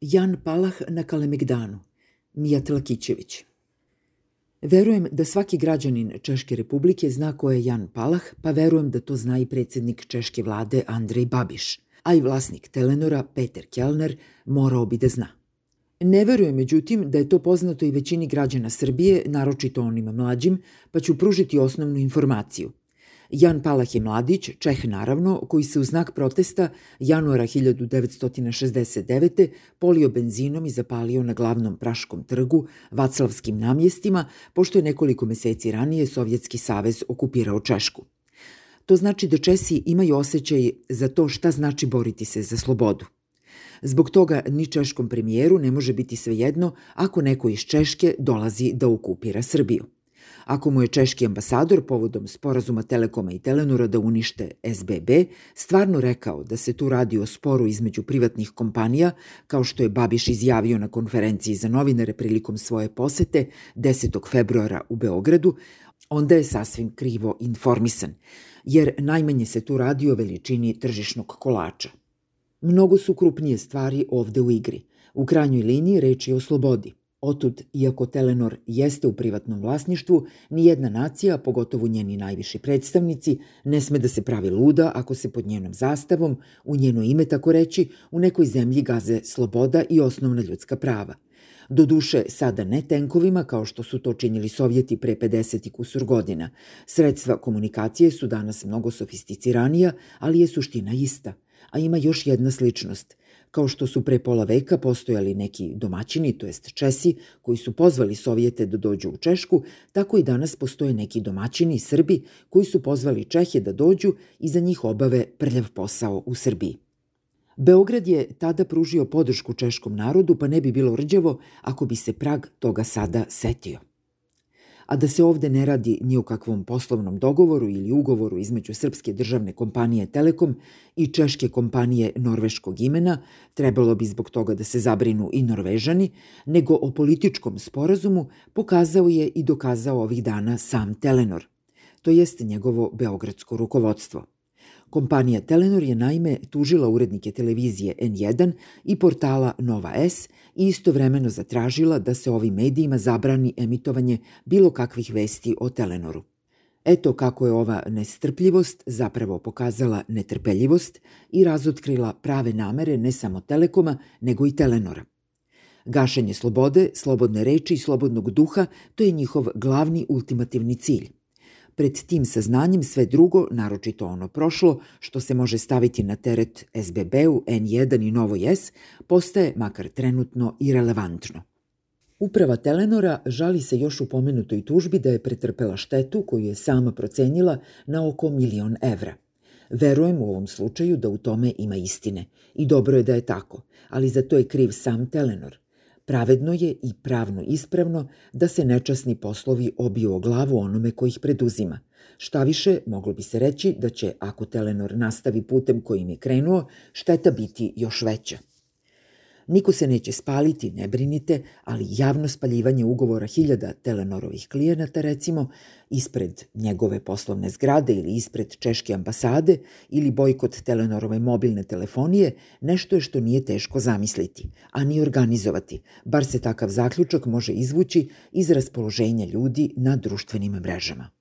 Jan Palah na Kalemegdanu, Mijat Lakićević. Verujem da svaki građanin Češke republike zna ko je Jan Palah, pa verujem da to zna i predsednik Češke vlade Andrej Babiš, a i vlasnik Telenora Peter Kellner morao bi da zna. Ne verujem, međutim, da je to poznato i većini građana Srbije, naročito onim mlađim, pa ću pružiti osnovnu informaciju. Jan Palah je mladić, Čeh naravno, koji se u znak protesta januara 1969. polio benzinom i zapalio na glavnom Praškom trgu, Vaclavskim namjestima, pošto je nekoliko meseci ranije Sovjetski savez okupirao Češku. To znači da Česi imaju osjećaj za to šta znači boriti se za slobodu. Zbog toga ni češkom premijeru ne može biti svejedno ako neko iz Češke dolazi da okupira Srbiju. Ako mu je češki ambasador povodom sporazuma Telekoma i Telenora da unište SBB stvarno rekao da se tu radi o sporu između privatnih kompanija, kao što je Babiš izjavio na konferenciji za novinare prilikom svoje posete 10. februara u Beogradu, onda je sasvim krivo informisan, jer najmanje se tu radi o veličini tržišnog kolača. Mnogo su krupnije stvari ovde u igri. U krajnjoj liniji reč je o slobodi. Otud, iako Telenor jeste u privatnom vlasništvu, ni jedna nacija, pogotovo njeni najviši predstavnici, ne sme da se pravi luda ako se pod njenom zastavom, u njeno ime tako reći, u nekoj zemlji gaze sloboda i osnovna ljudska prava. Doduše, sada ne tenkovima kao što su to činili Sovjeti pre 50 i kusur godina. Sredstva komunikacije su danas mnogo sofisticiranija, ali je suština ista. A ima još jedna sličnost. Kao što su pre pola veka postojali neki domaćini, to jest Česi, koji su pozvali Sovjete da dođu u Češku, tako i danas postoje neki domaćini, Srbi, koji su pozvali Čehe da dođu i za njih obave prljav posao u Srbiji. Beograd je tada pružio podršku češkom narodu, pa ne bi bilo rđavo ako bi se Prag toga sada setio a da se ovde ne radi ni o kakvom poslovnom dogovoru ili ugovoru između srpske državne kompanije Telekom i češke kompanije norveškog imena, trebalo bi zbog toga da se zabrinu i norvežani, nego o političkom sporazumu pokazao je i dokazao ovih dana sam Telenor, to jest njegovo beogradsko rukovodstvo. Kompanija Telenor je naime tužila urednike televizije N1 i portala Nova S i istovremeno zatražila da se ovim medijima zabrani emitovanje bilo kakvih vesti o Telenoru. Eto kako je ova nestrpljivost zapravo pokazala netrpeljivost i razotkrila prave namere ne samo Telekoma, nego i Telenora. Gašenje slobode, slobodne reči i slobodnog duha, to je njihov glavni ultimativni cilj. Pred tim saznanjem sve drugo, naročito ono prošlo, što se može staviti na teret SBB-u, N1 i Novo S, postaje, makar trenutno, irelevantno. Uprava Telenora žali se još u pomenutoj tužbi da je pretrpela štetu koju je sama procenila na oko milion evra. Verujem u ovom slučaju da u tome ima istine i dobro je da je tako, ali za to je kriv sam Telenor – Pravedno je i pravno ispravno da se nečasni poslovi obiju o glavu onome ko ih preduzima. Šta više, moglo bi se reći da će, ako Telenor nastavi putem kojim je krenuo, šteta biti još veća. Niko se neće spaliti, ne brinite, ali javno spaljivanje ugovora hiljada Telenorovih klijenata, recimo, ispred njegove poslovne zgrade ili ispred češke ambasade ili bojkot Telenorove mobilne telefonije, nešto je što nije teško zamisliti, a ni organizovati, bar se takav zaključak može izvući iz raspoloženja ljudi na društvenim mrežama.